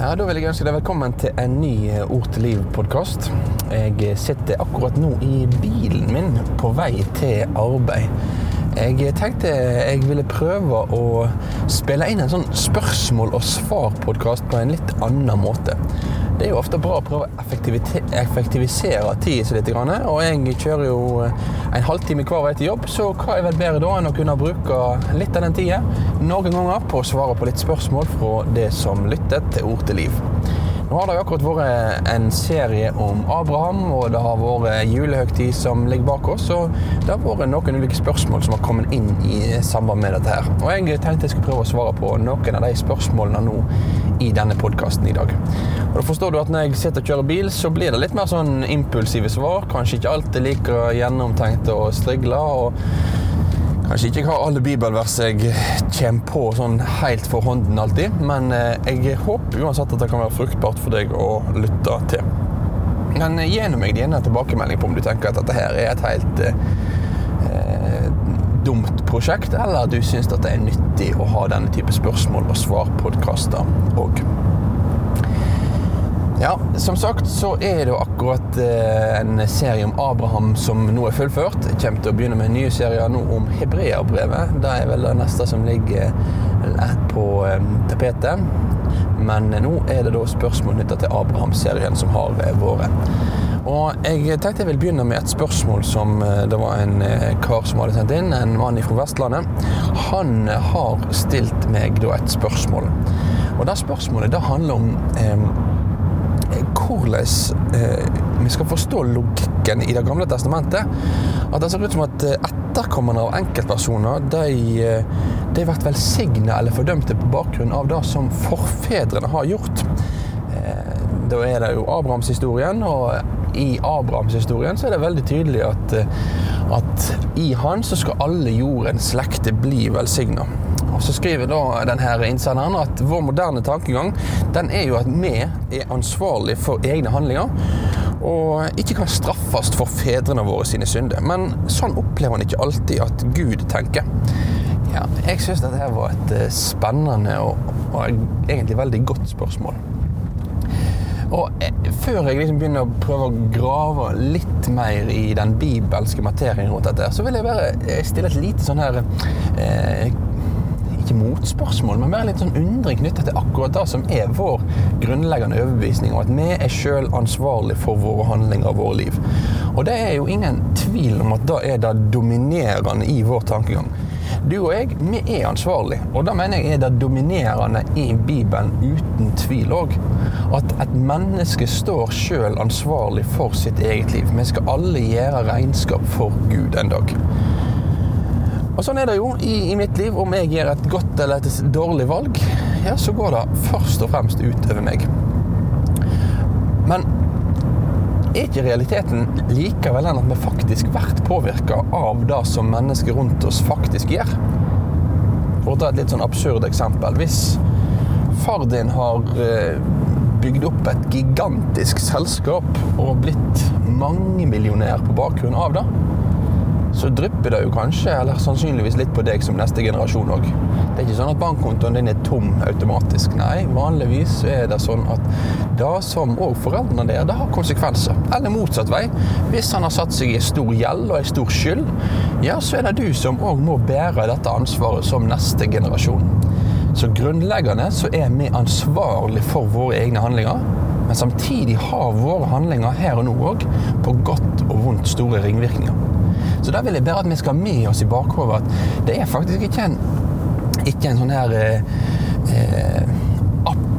Ja, Da vil jeg ønske deg velkommen til en ny Ord til liv-podkast. Jeg sitter akkurat nå i bilen min på vei til arbeid. Jeg tenkte jeg ville prøve å spille inn en sånn spørsmål og svar-podkast på en litt annen måte. Det er jo ofte bra å prøve å effektivisere tid litt. Og jeg kjører jo en halvtime hver vei til jobb, så hva er vel bedre da enn å kunne bruke litt av den tida noen ganger på å svare på litt spørsmål fra det som lyttet til Ord til liv. Nå har det jo akkurat vært en serie om Abraham, og det har vært julehøgtid som ligger bak oss. Og det har vært noen ulike spørsmål som har kommet inn i samband med dette her. Og jeg tenkte jeg skulle prøve å svare på noen av de spørsmålene nå i denne podkasten i dag. Og da forstår du at når jeg sitter og kjører bil, så blir det litt mer sånn impulsive svar. Kanskje ikke alltid like gjennomtenkte og strigla. og Kanskje ikke har alle bibelvers jeg kommer på sånn helt for hånden alltid, men eh, jeg håper uansett at det kan være fruktbart for deg å lytte til. Men gi nå meg gjerne tilbakemelding på om du tenker at dette her er et helt eh, dumt prosjekt, eller du syns det er nyttig å ha denne type spørsmål og svar-podkaster òg. Ja, som sagt så er det jo akkurat eh, en serie om Abraham som nå er fullført. Jeg kommer til å begynne med nye serier nå om hebreerbrevet. Det er vel det neste som ligger eh, på eh, tapetet. Men nå er det da spørsmål knytta til Abraham-serien som har vært. Og jeg tenkte jeg vil begynne med et spørsmål som det var en kar som hadde sendt inn. En mann fra Vestlandet. Han har stilt meg da et spørsmål. Og det spørsmålet det handler om eh, hvordan eh, vi skal forstå logikken i Det gamle testamentet. At det ser ut som at eh, etterkommerne av enkeltpersoner de, eh, de blir velsigna eller fordømte på bakgrunn av det som forfedrene har gjort. Da er det jo Abrahamshistorien, og i Abrahamshistorien så er det veldig tydelig at, at i han så skal alle jordens slekter bli velsigna. Og Så skriver da denne innsenderen at vår moderne tankegang den er jo at vi er ansvarlig for egne handlinger. Og ikke kan straffes for fedrene våre sine synder. Men sånn opplever han ikke alltid at Gud tenker. Ja, jeg syns dette var et eh, spennende og, og egentlig veldig godt spørsmål. Og eh, før jeg liksom begynner å prøve å grave litt mer i den bibelske materien rundt dette, så vil jeg bare eh, stille et lite sånn her eh, ikke motspørsmål, men mer litt sånn undring knyttet til akkurat det som er vår grunnleggende overbevisning, og at vi er sjøl ansvarlig for våre handlinger og våre liv. Og det er jo ingen tvil om at det er det dominerende i vår tankegang. Du og jeg, vi er ansvarlige, og det mener jeg er det dominerende i Bibelen uten tvil òg. At et menneske står sjøl ansvarlig for sitt eget liv. Vi skal alle gjøre regnskap for Gud en dag. Og sånn er det jo i, i, mitt liv. Om jeg gjør et godt eller et dårlig valg, ja, så går det først og fremst utover meg. Men er ikke realiteten likevel enn at vi faktisk blir påvirka av det som mennesker rundt oss faktisk gjør? For å ta et litt sånn absurd eksempel. Hvis far din har eh, bygd opp et gigantisk selskap og blitt mangemillionær på bakgrunn av det, så drypper det jo kanskje, eller sannsynligvis litt på deg som neste generasjon òg. Det er ikke sånn at bankkontoen din er tom automatisk. Nei, vanligvis er det sånn at det som òg foreldrene der, det har konsekvenser. Eller motsatt vei. Hvis han har satt seg i stor gjeld og ei stor skyld, ja, så er det du som òg må bære dette ansvaret som neste generasjon. Så grunnleggende så er vi ansvarlig for våre egne handlinger. Men samtidig har våre handlinger her og nå òg på godt og vondt store ringvirkninger. Så da vil jeg bare at vi skal ha med oss i bakhodet at det er faktisk ikke en, ikke en sånn her eh, eh,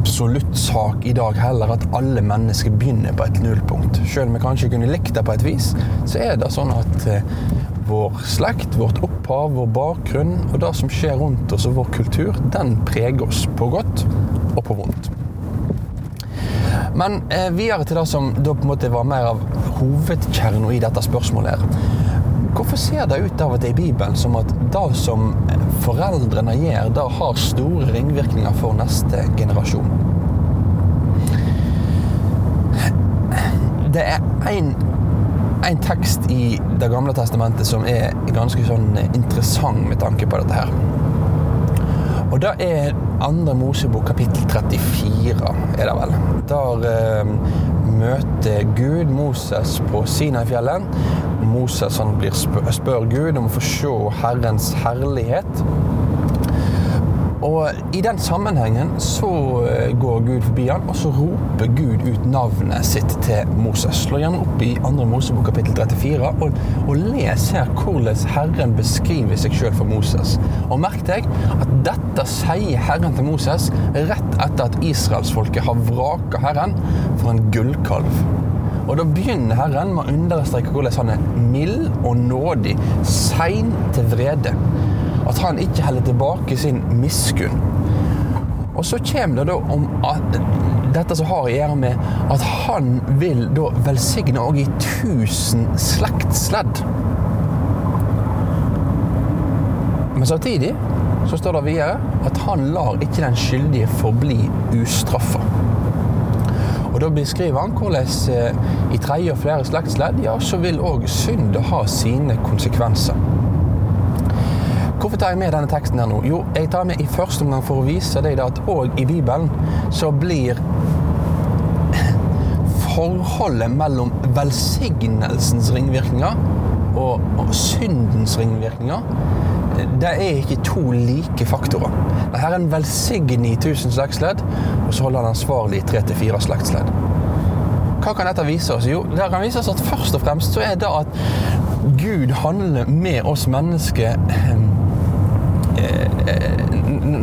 absolutt sak i dag heller at alle mennesker begynner på et nullpunkt. Selv om vi kanskje kunne likt det på et vis, så er det sånn at eh, vår slekt, vårt opphav, vår bakgrunn og det som skjer rundt oss og vår kultur, den preger oss på godt og på vondt. Men eh, videre til det som da på en måte var mer av hovedkjernen i dette spørsmålet. her. Hvorfor ser det ut av og til i Bibelen som at det som foreldrene gjør, det har store ringvirkninger for neste generasjon? Det er en, en tekst i Det gamle testamentet som er ganske sånn interessant med tanke på dette her. Og det er andre Mosebok kapittel 34, er det vel. Der eh, møter Gud Moses på Sinai-fjellet. Moses han blir spør, spør Gud om å få se Herrens herlighet. Og I den sammenhengen så eh, går Gud forbi han, og så roper Gud ut navnet sitt til Moses. Slå gjerne opp i 2. Mosebok kapittel 34 og, og les her hvordan Herren beskriver seg sjøl for Moses. Og merk deg at dette sier Herren til Moses rett etter at israelsfolket har vraka Herren for en gullkalv. Og Da begynner Herren med å understreke hvordan han er mild og nådig, sein til vrede at han ikke holder tilbake sin miskunn. Og så kommer det da om at dette som har å gjøre med at han vil da velsigne og gi tusen slektsledd. Men samtidig så står det videre at han lar ikke den skyldige forbli ustraffa. Da beskriver han hvordan eh, i tredje og flere slektsledd ja, så vil òg synd ha sine konsekvenser. Hvorfor tar jeg med denne teksten her nå? Jo, jeg tar med i første omgang for å vise deg at òg i Bibelen så blir forholdet mellom velsignelsens ringvirkninger og syndens ringvirkninger det er ikke to like faktorer. Dette er en velsignet i slektsledd, og så holder han ansvarlig i tre til fire slektsledd. Hva kan dette vise oss? Jo, det kan vise oss at først og fremst så er det at Gud handler med oss mennesker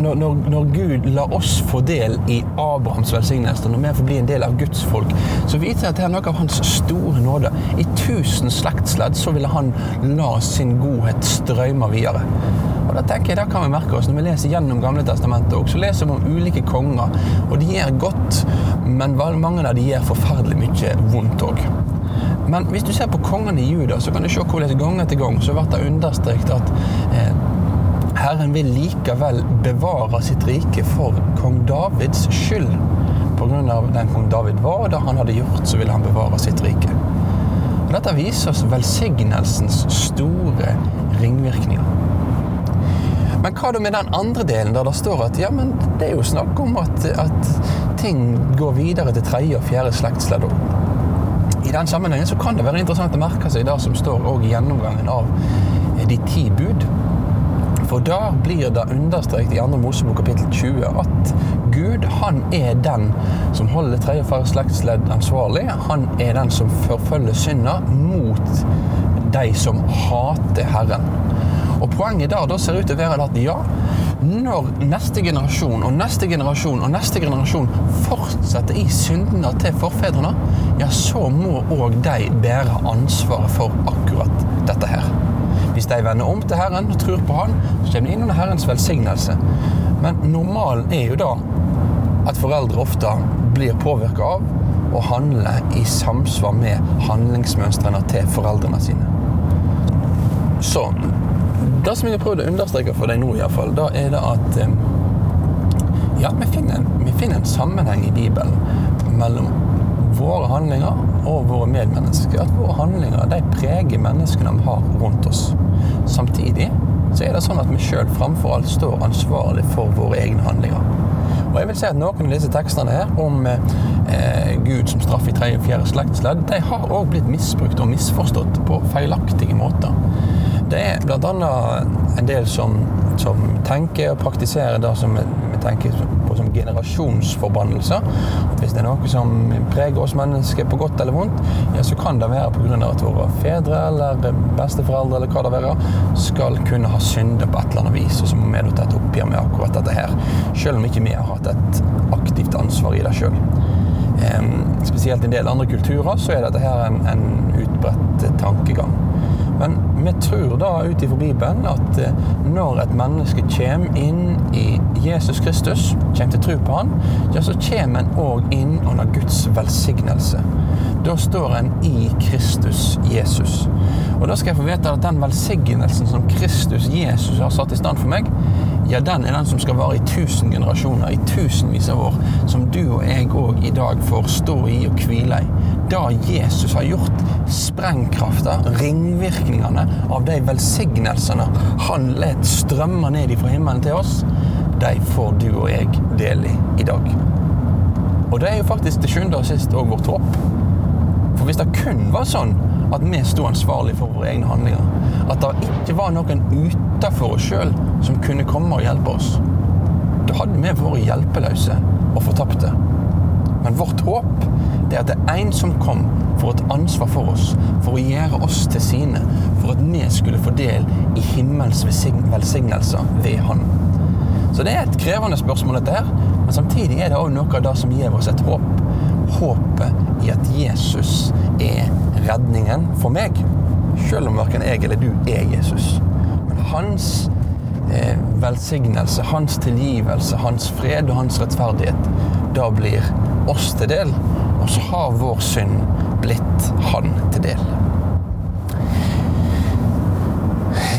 når, når, når, Gud lar oss få del i Abrahams velsignelse, når vi får bli en del av Guds folk, så viser at det er noe av hans store nåde. I tusen slektsledd så ville han la sin godhet strømme videre. Og da tenker jeg, da kan vi merke oss Når vi leser gjennom Gamle testamentet, også, så leser vi om ulike konger. Og de gjør godt, men mange av de gjør forferdelig mye vondt òg. Men hvis du ser på kongene i Juda, så kan du se hvordan gang etter gang så blir det understreket at eh, Herren vil likevel bevare sitt rike for kong Davids skyld. Pga. den kong David var, og det han hadde gjort, så ville han bevare sitt rike. Og dette viser oss velsignelsens store ringvirkninger. Men hva da med den andre delen, der det står at ja, men det er jo snakk om at, at ting går videre til tredje og fjerde slektsledd òg. I den sammenhengen så kan det være interessant å merke seg det som står i gjennomgangen av de ti bud. For da blir det understreket i 2. Mosebok kapittel 20 at Gud han er den som holder tredje og fjerde slektsledd ansvarlig. Han er den som forfølger synda mot de som hater Herren. Og Poenget der da ser ut til å være at ja, når neste generasjon og neste generasjon og neste generasjon fortsetter i syndene til forfedrene, ja, så må òg de bære ansvaret for akkurat dette her. Hvis de vender om til Herren og tror på Han, så kommer de inn under Herrens velsignelse. Men normalen er jo da at foreldre ofte blir påvirka av å handle i samsvar med handlingsmønstrene til foreldrene sine. Så det som jeg har prøvd å understreke for deg nå, i fall, da er det at eh, ja, vi finner, vi finner en sammenheng i Bibelen mellom våre handlinger og våre medmennesker. At våre handlinger de preger menneskene vi har rundt oss. Samtidig så er det sånn at vi sjøl framfor alt står ansvarlig for våre egne handlinger. Og jeg vil si at Noen av disse tekstene her om eh, Gud som straff i tredje og fjerde slektsledd, de har òg blitt misbrukt og misforstått på feilaktige måter. Det er bl.a. en del som, som tenker og praktiserer det som vi tenker på som generasjonsforbannelser. At hvis det er noe som preger oss mennesker på godt eller vondt, ja, så kan det være pga. at våre fedre eller besteforeldre eller hva det være, skal kunne ha syndet på et eller annet vis. Og så må vi ta et oppgjør med akkurat dette her. Selv om ikke vi har hatt et aktivt ansvar i det sjøl. Spesielt i en del andre kulturer så er dette her en, en utbredt tankegang. Men vi tror da ut ifra Bibelen at eh, når et menneske kommer inn i Jesus Kristus, kommer til tro på han, ja, så kommer en òg inn under Guds velsignelse. Da står en i Kristus Jesus. Og da skal jeg få vite at den velsignelsen som Kristus Jesus har satt i stand for meg, ja, den er den som skal vare i tusen generasjoner, i tusenvis av år. Som du og jeg òg i dag får stå i og hvile i. Da Jesus har gjort sprengkrafta, ringvirkningene av de velsignelsene han let strømme ned fra himmelen til oss, de får du og jeg del i i dag. Og det er jo faktisk til sjuende og sist òg vårt håp. For hvis det kun var sånn at vi sto ansvarlig for våre egne handlinger, at det ikke var noen utenfor oss sjøl som kunne komme og hjelpe oss, da hadde vi vært hjelpeløse og fortapte. Men vårt håp det er at det er en som kom for et ansvar for oss, for å gjøre oss til sine, for at vi skulle få del i himmels velsignelser ved Han. Så det er et krevende spørsmål, dette her. Men samtidig er det òg noe av det som gir oss et håp. Håpet i at Jesus er redningen for meg. Selv om verken jeg eller du er Jesus. Men hans eh, velsignelse, hans tilgivelse, hans fred og hans rettferdighet, da blir oss til del. Og så har vår synd blitt han til del.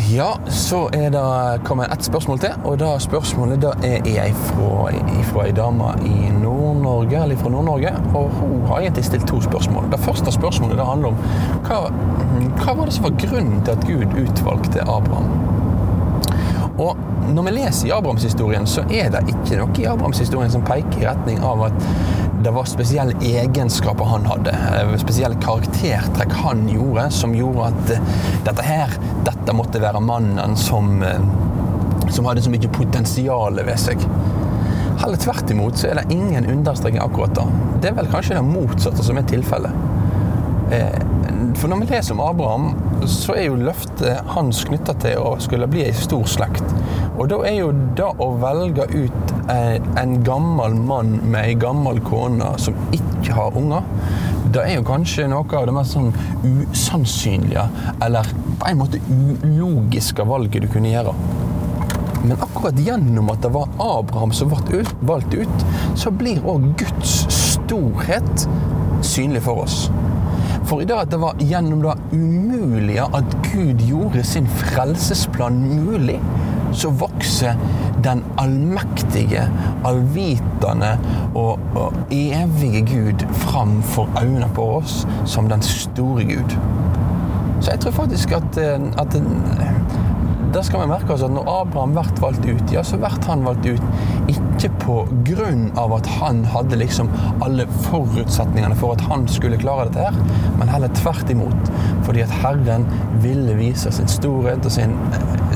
Ja, så er det kommet ett spørsmål til. Og det spørsmålet da er jeg fra, fra ei dame i Nord-Norge, eller fra Nord-Norge. Og hun har egentlig stilt to spørsmål. Det første spørsmålet det handler om hva, hva var det som var grunnen til at Gud utvalgte Abraham? Og når vi leser i Abrahamshistorien, så er det ikke noe i Abrahamshistorien som peker i retning av at det var spesielle egenskaper han hadde. Eh, spesielle karaktertrekk han gjorde, som gjorde at eh, dette her, dette måtte være mannen som, eh, som hadde så mye potensial ved seg. Heller tvert imot så er det ingen understreking akkurat da. Det er vel kanskje det motsatte som er tilfellet. For når vi leser om Abraham, så er jo løftet hans knytta til å skulle bli ei stor slekt. Og da er jo det å velge ut en gammel mann med ei gammel kone som ikke har unger, det er jo kanskje noe av det mest sånn usannsynlige, eller på en måte ulogiske valget du kunne gjøre. Men akkurat gjennom at det var Abraham som ble valgt ut, så blir òg Guds storhet synlig for oss. For i dag at det var gjennom det umulige at Gud gjorde sin frelsesplan mulig, så vokser den allmektige, allvitende og, og evige Gud fram for øynene på oss som den store Gud. Så jeg tror faktisk at, eh, at da skal vi merke oss at når Abraham blir valgt ut, ja, så blir han valgt ut ikke på grunn av at han hadde liksom alle forutsetningene for at han skulle klare dette her, men heller tvert imot. Fordi at Herren ville vise sin storhet og sin,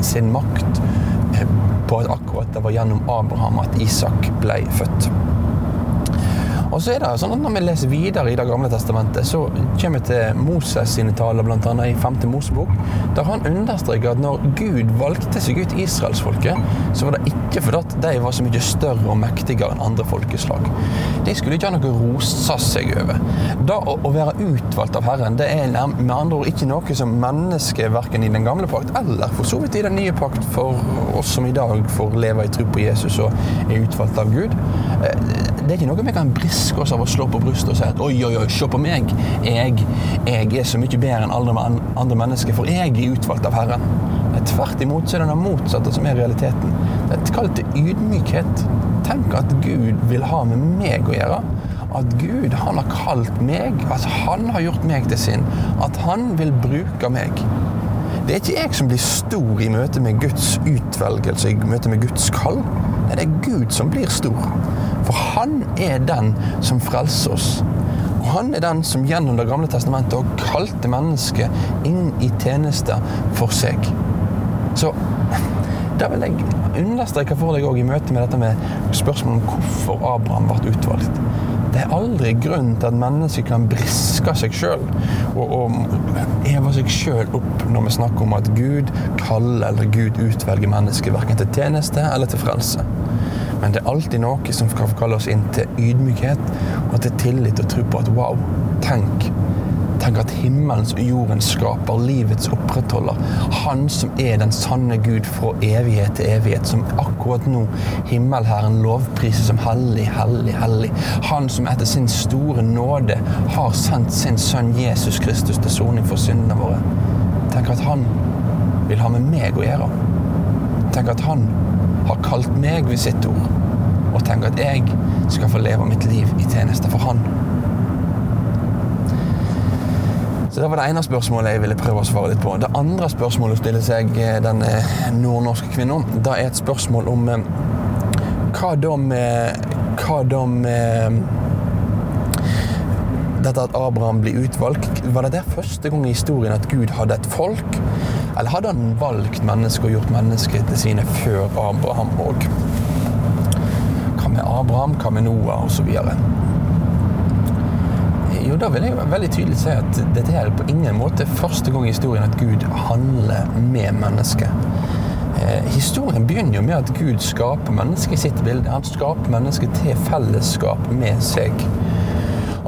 sin makt eh, på at akkurat det var gjennom Abraham at Isak ble født. Og så er det sånn at Når vi leser videre i Det gamle testamentet, så kommer vi til Moses sine taler, bl.a. i 5. Mosebok, der han understreker at når Gud valgte seg ut israelsfolket, så var det ikke fordi at de var så mye større og mektigere enn andre folkeslag. De skulle ikke ha noe å rose seg over. Da å, være utvalgt av Herren, det er med andre ord ikke noe som mennesket verken i den gamle pakt eller for så vidt i den nye pakt for oss som i dag får leve i tro på Jesus og er utvalgt av Gud. Eh, det er ikke noe vi kan briste elsker oss av å slå på brystet og si at oi, oi, oi, se på meg. Jeg, jeg er så mye bedre enn alle andre mennesker, for jeg er utvalgt av Herren. Tvert imot så er det det motsatte som er realiteten. Det er kalt ydmykhet. Tenk at Gud vil ha med meg å gjøre. At Gud han har kalt meg, at han har gjort meg til sin. At han vil bruke meg. Det er ikke jeg som blir stor i møte med Guds utvelgelse, i møte med Guds kall. Det er Gud som blir stor. For han er den som frelser oss. Og han er den som gjennom Det gamle testamentet har kalte mennesket inn i tjeneste for seg. Så da vil jeg understreke for deg òg i møte med dette med spørsmålet om hvorfor Abraham ble utvalgt. Det er aldri grunn til at mennesker kan briske seg sjøl og, og heve seg sjøl opp når vi snakker om at Gud kaller eller Gud utvelger mennesker verken til tjeneste eller til frelse. Men det er alltid noe som skal kalle oss inn til ydmykhet og til tillit og tro på at wow, tenk. Tenk at himmelens og jordens skaper, livets opprettholder, han som er den sanne Gud fra evighet til evighet, som akkurat nå himmelherren lovpriser som hellig, hellig, hellig. Han som etter sin store nåde har sendt sin sønn Jesus Kristus til soning for syndene våre. Tenk at han vil ha med meg å gjøre. Tenk at han har kalt meg ved sitt ord, og tenker at jeg skal få leve mitt liv i tjeneste for Han. Så Det var det ene spørsmålet jeg ville prøve å svare litt på. Det andre spørsmålet stiller seg eh, den eh, nordnorske kvinnen. Det er et spørsmål om eh, hva da med Hva da med dette at Abraham blir utvalgt, var det der første gang i historien at Gud hadde et folk? Eller hadde han valgt mennesker og gjort mennesker til sine før Abraham òg? Hva med Abraham, hva med Noah osv.? Jo, da vil jeg veldig tydelig si at dette er på ingen måte første gang i historien at Gud handler med mennesket. Eh, historien begynner jo med at Gud skaper mennesket i sitt bilde. Han skaper mennesket til fellesskap med seg.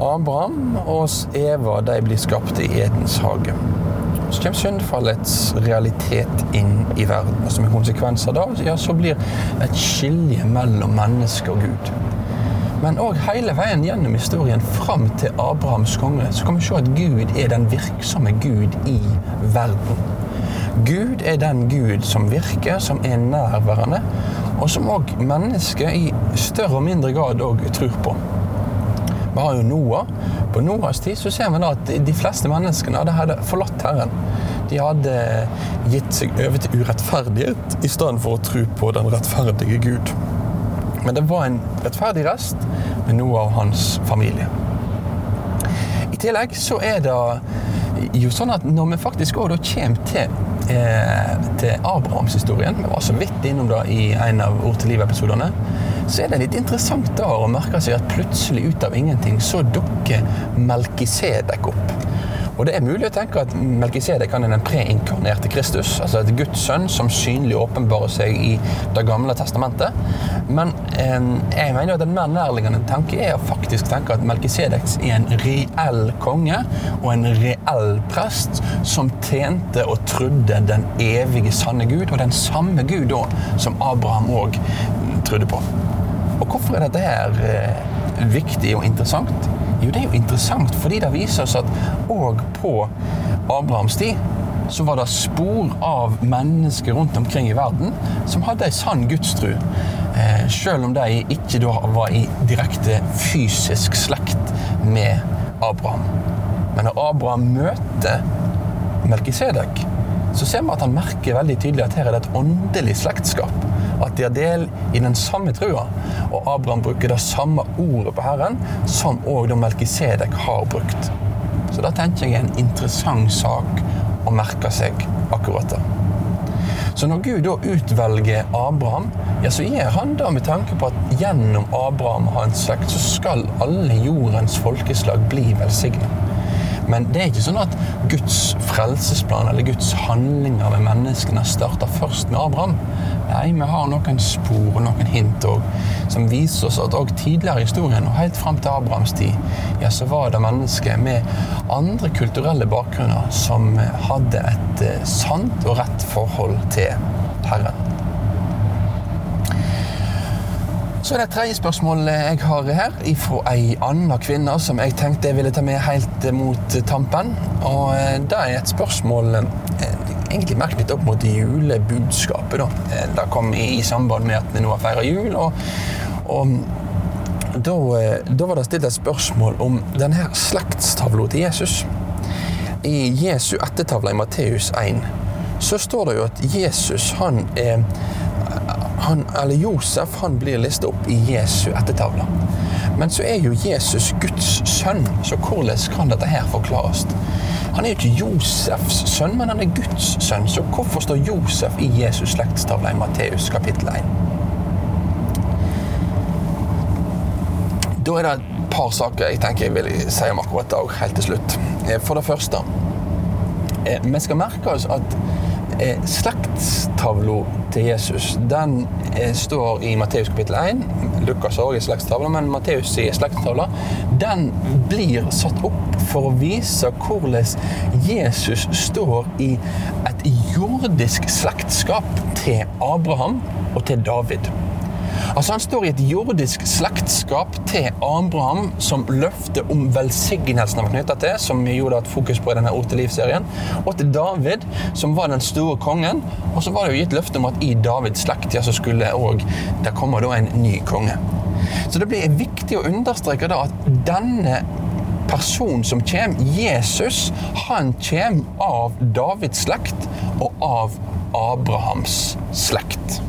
Abraham og Eva de blir skapt i Edens hage. Så kommer syndfallets realitet inn i verden. Og som en konsekvens av det ja, så blir et skilje mellom menneske og Gud. Men òg hele veien gjennom historien fram til Abrahams konge så kan vi se at Gud er den virksomme Gud i verden. Gud er den Gud som virker, som er nærværende, og som òg mennesket i større og mindre grad òg tror på. Vi har jo Noah. På Noahs tid så ser vi da at de fleste menneskene hadde forlatt Herren. De hadde gitt seg over til urettferdighet i stedet for å tro på den rettferdige Gud. Men det var en rettferdig rest med Noah og hans familie. I tillegg så er det jo sånn at når vi faktisk òg kommer til, eh, til Abrahamshistorien, vi var så vidt innom det i en av Ord til liv-episodene, så er det litt interessant da å merke seg at plutselig ut av ingenting så dukker Melkisedek opp. Og det er mulig å tenke at Melkisedek er den preinkarnerte Kristus, altså et Guds sønn som synlig åpenbarer seg i Det gamle testamentet. Men eh, jeg mener at en mer nærliggende tanke er å faktisk tenke at Melkisedek er en reell konge og en reell prest som tjente og trodde den evige, sanne Gud, og den samme Gud da som Abraham òg trodde på. Og hvorfor er dette her eh, viktig og interessant? Jo, det er jo interessant fordi det viser oss at òg på Abrahams tid så var det spor av mennesker rundt omkring i verden som hadde ei sann gudstru. Eh, selv om de ikke da var i direkte fysisk slekt med Abraham. Men når Abraham møter Melkisedek, så ser vi at han merker veldig tydelig at her er det et åndelig slektskap at de har del i den samme trua. Og Abraham bruker det samme ordet på Herren som òg Melkisedek har brukt. Så da tenker jeg er en interessant sak å merke seg akkurat det. Så når Gud da utvelger Abraham, ja, så gir han det med tanke på at gjennom Abraham og hans slekt så skal alle jordens folkeslag bli velsignet. Men det er ikke sånn at Guds frelsesplan eller Guds handlinger med menneskene starter først med Abraham. Nei, vi har noen spor og noen hint også, som viser oss at også tidligere i historien, og helt fram til Abrahams tid, ja, så var det mennesker med andre kulturelle bakgrunner som hadde et eh, sant og rett forhold til Herren. Så er det et tredje spørsmål jeg har her, fra ei anna kvinne som jeg tenkte jeg ville ta med helt mot tampen. Og eh, det er et spørsmål eh, egentlig merket litt opp mot julebudskapet. da. Eh, det kom i samband med at vi nå har feira jul. og, og da, da, var det stilt et spørsmål om denne slektstavla til Jesus. I Jesu ettertavle i Matteus 1 så står det jo at Jesus han er han, eller Josef han blir listet opp i Jesu ettertavle. Men så er jo Jesus Guds sønn, så hvordan kan dette her forklares? Han er jo ikke Josefs sønn, men han er Guds sønn. Så hvorfor står Josef i Jesus slektstavle i Matteus kapittel 1? Da er det et par saker jeg tenker jeg vil si om akkurat det helt til slutt. Eh, for det første, eh, vi skal merke oss at Eh, slektstavla til Jesus den eh, står i Matteus kapittel 1. Lukas har også slektstavle, men Matteus' slektstavle den blir satt opp for å vise hvordan Jesus står i et jordisk slektskap til Abraham og til David. Altså Han står i et jordisk slektskap til Abraham, som løftet om velsignelsen var knytta til, som vi gjorde et fokus på i denne Ord til liv-serien, og til David, som var den store kongen. Og så var det jo gitt løfte om at i Davids slekt ja, så skulle òg det komme da en ny konge. Så det blir viktig å understreke da at denne personen som kommer, Jesus, han kommer av Davids slekt og av Abrahams slekt.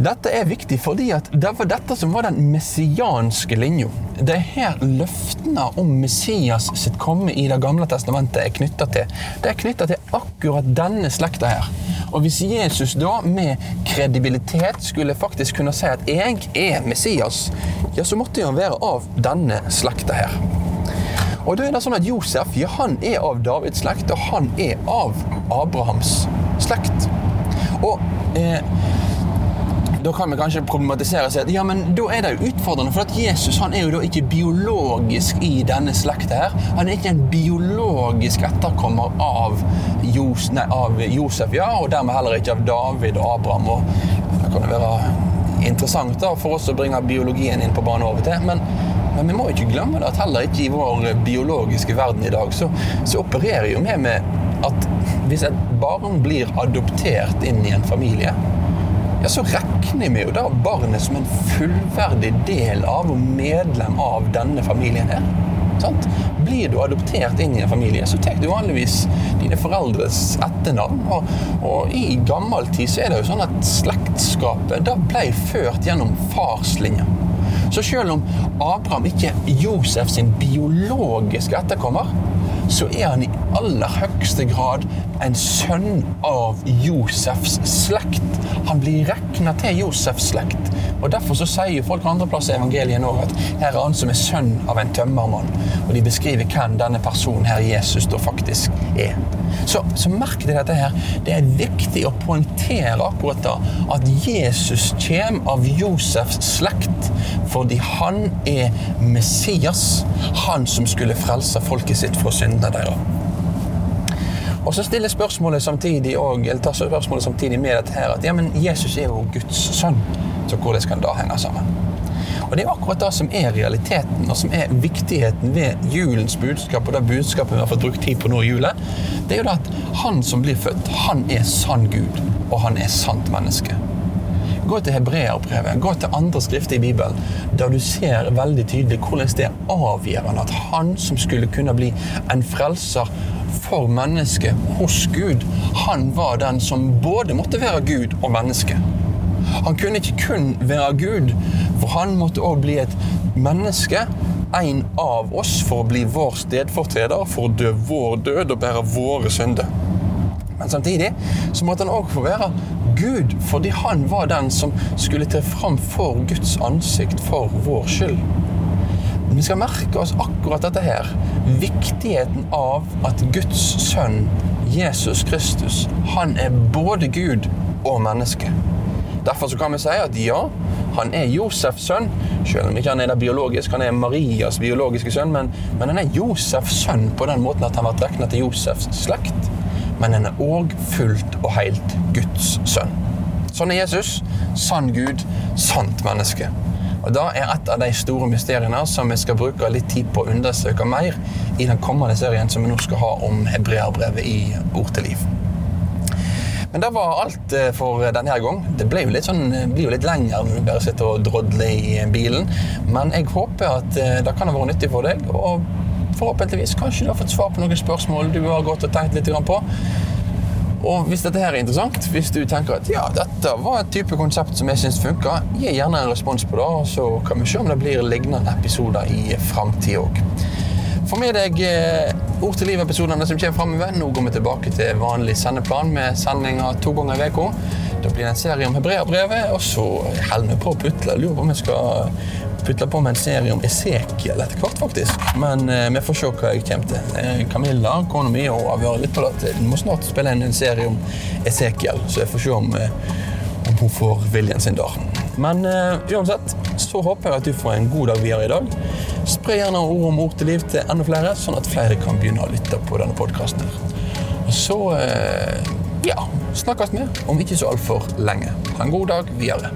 Dette er viktig fordi at det var dette som var den messianske linja. Det er her løftene om Messias sitt komme i Det gamle testamentet er knytta til. Det er knytta til akkurat denne slekta her. Og hvis Jesus da med kredibilitet skulle faktisk kunne si at 'jeg er Messias', ja, så måtte han være av denne slekta her. Og da er det sånn at Josef ja, han er av Davids slekt, og han er av Abrahams slekt. Og eh, da kan vi kanskje problematisere og si at ja, men da er det jo utfordrende, for at Jesus han er jo da ikke biologisk i denne slekta her. Han er ikke en biologisk etterkommer av, Jos, nei, av Josef, ja, og dermed heller ikke av David og Abraham. og Det kan jo være interessant da, for oss å bringe biologien inn på banen over til, men, men vi må ikke glemme at heller ikke i vår biologiske verden i dag, så, så opererer jo vi med at hvis et barn blir adoptert inn i en familie ja, så regner vi jo da barnet som en fullverdig del av og medlem av denne familien her. Sant? Blir du adoptert inn i en familie, så tar du vanligvis dine foreldres etternavn. Og, og, i gammel tid så er det jo sånn at slektskapet da ble ført gjennom farslinja. Så selv om Abraham ikke er Josef sin biologiske etterkommer, så er han i aller høyeste grad en sønn av Josefs slekt. Han blir regna til Josefs slekt. Og Derfor så sier folk andre plasser i evangeliet nå at her er han som er sønn av en tømmermann. Og de beskriver hvem denne personen her Jesus da faktisk er. Så, så merk deg dette her. Det er viktig å poengtere akkurat da at Jesus kommer av Josefs slekt fordi han er Messias. Han som skulle frelse folket sitt fra syndene deres. Og så stiller spørsmålet samtidig, og, eller tar spørsmålet samtidig med dette her, at ja, men Jesus er jo Guds sønn. Så hvordan kan det henge sammen? Og Det er akkurat det som er realiteten, og som er viktigheten ved julens budskap, og det budskapet vi har fått brukt tid på nå i julet. Det er jo det at han som blir født, han er sann Gud, og han er sant menneske. Gå til hebreerbrevet, gå til andre skrifter i Bibelen, der du ser veldig tydelig hvordan det er avgjørende at han som skulle kunne bli en frelser for mennesket hos Gud, han var den som både måtte være Gud og menneske. Han kunne ikke kun være Gud, for han måtte òg bli et menneske. En av oss for å bli vår stedfortreder, for å dø vår død og bære våre synder. Men samtidig så måtte han òg få være Gud, fordi han var den som skulle tre fram for Guds ansikt for vår skyld. Vi skal merke oss akkurat dette her. Viktigheten av at Guds sønn, Jesus Kristus, han er både Gud og menneske. Derfor kan vi si at ja, han er Josefs sønn, selv om ikke han er det biologisk. Han er Marias biologiske sønn, men, men han er Josefs sønn på den måten at han ble regna til Josefs slekt. Men han er òg fullt og helt Guds sønn. Sånn er Jesus. Sann Gud, sant menneske. Og Det er et av de store mysteriene som vi skal bruke litt tid på å undersøke mer i den kommende serien som vi nå skal ha om hebreerbrevet i Ord til liv. Men det var alt eh, for denne gang. Det ble jo sånn, eh, blir jo litt lenger når du bare sitter og drodler i bilen. Men jeg håper at eh, det kan ha vært nyttig for deg. Og forhåpentligvis kanskje du har fått svar på noen spørsmål du har gått og tenkt litt på. Og hvis dette her er interessant, hvis du tenker at ja, dette var et type konsept som jeg syns funka, gi gjerne en respons på det, og så kan vi se om det blir lignende episoder i framtida òg. Få med deg eh, Ord til liv-episodene som kommer framover. Nå går vi tilbake til vanlig sendeplan med sendinger to ganger i uka. Da blir det en serie om hebreerbrevet, og så holder vi på å putle. Lurer på om vi skal putle på med en serie om Esekiel etter hvert, faktisk. Men eh, vi får se hva jeg kommer til. Eh, Camilla, kona mi, avgjør litt på det. Hun må snart spille inn en serie om Esekiel, så jeg får se om, eh, om hun får viljen sin der. Men uh, uansett så håper jeg at du får en god dag videre i dag. Spre gjerne ord om ord til liv til enda flere, sånn at flere kan begynne å lytte på denne podkasten. Og så uh, ja, snakkes vi om ikke så altfor lenge. Ha en god dag videre.